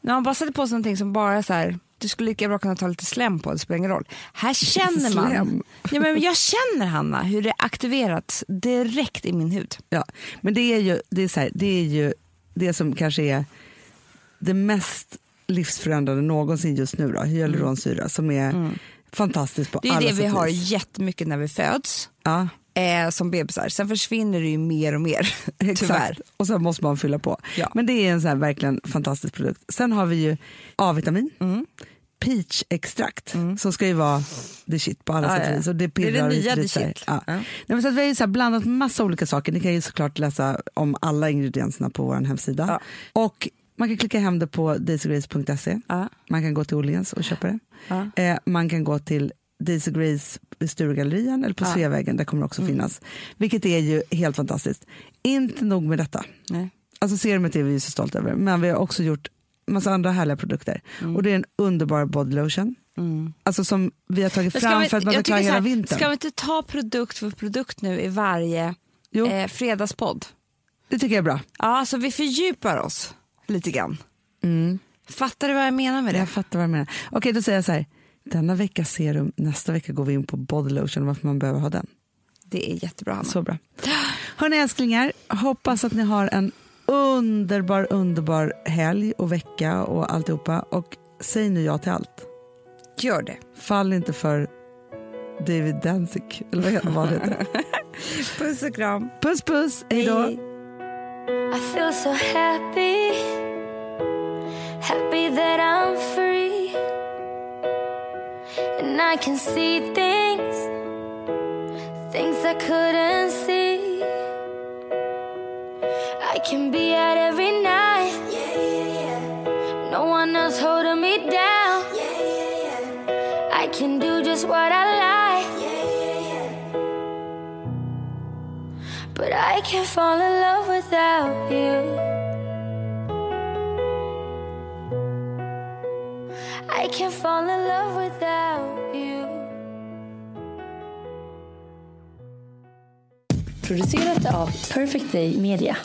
När man bara sätter på sig någonting som bara så här, du skulle lika bra kunna ta lite slem på, det spelar ingen roll. Här känner man, Slem? ja, men jag känner Hanna hur det aktiverats direkt i min hud. Ja, men det är ju det, är så här, det, är ju det som kanske är det mest livsförändrande någonsin just nu, då, hyaluronsyra, som är fantastiskt på Mm. Det är alla det vi sätt har jättemycket när vi föds, Ja, eh, som bebisar. Sen försvinner det ju mer och mer, tyvärr. Och så måste man fylla på. Ja. Men det är en så här verkligen fantastisk produkt. Sen har vi ju A-vitamin. Mm. Peach-extrakt som ska ju vara the shit på alla Ja, sätt och ja. vis. Det, Det är det nya the shit. Ja. Ja. Nej, så att vi har ju så blandat massa olika saker. Ni kan ju såklart läsa om alla ingredienserna på vår hemsida. Ja. Och man kan klicka hem det på daisygrace.se. Man kan gå till Åhléns och köpa det. Eh, man kan gå till Daisy Grace i Sturegallerian eller på Ja. Sveavägen, där kommer det också finnas. Vilket är ju helt fantastiskt. Inte nog med detta. Nej. Alltså serumet är vi ju så stolta över, men vi har också gjort massa andra härliga produkter. Och det är en underbar body lotion. Alltså som vi har tagit fram vi- för att man ska klara hela vintern. Ska vi inte ta produkt för produkt nu i varje Jo, eh, fredagspodd? det tycker jag är bra. Ja, så vi fördjupar oss lite grann. Fattar du vad jag menar med det? Jag fattar vad du menar. Okej, då säger jag så här. Denna vecka serum, nästa vecka går vi in på body lotion och varför man behöver ha den. Det är jättebra, Hanna. Så bra. Hörni älsklingar, hoppas att ni har en underbar, underbar helg och vecka och alltihopa. Och säg nu ja till allt. Gör det. Fall inte för David Danzig, eller vad det heter. Puss och kram. Puss puss, hej då. I feel so happy, happy that I'm free. And I can see things, things I couldn't see. I can be out every night. No one else holding me down. I can do just what I like. But I can't fall in love without you. I can't fall in love without you. Producerat av Perfect Day Media.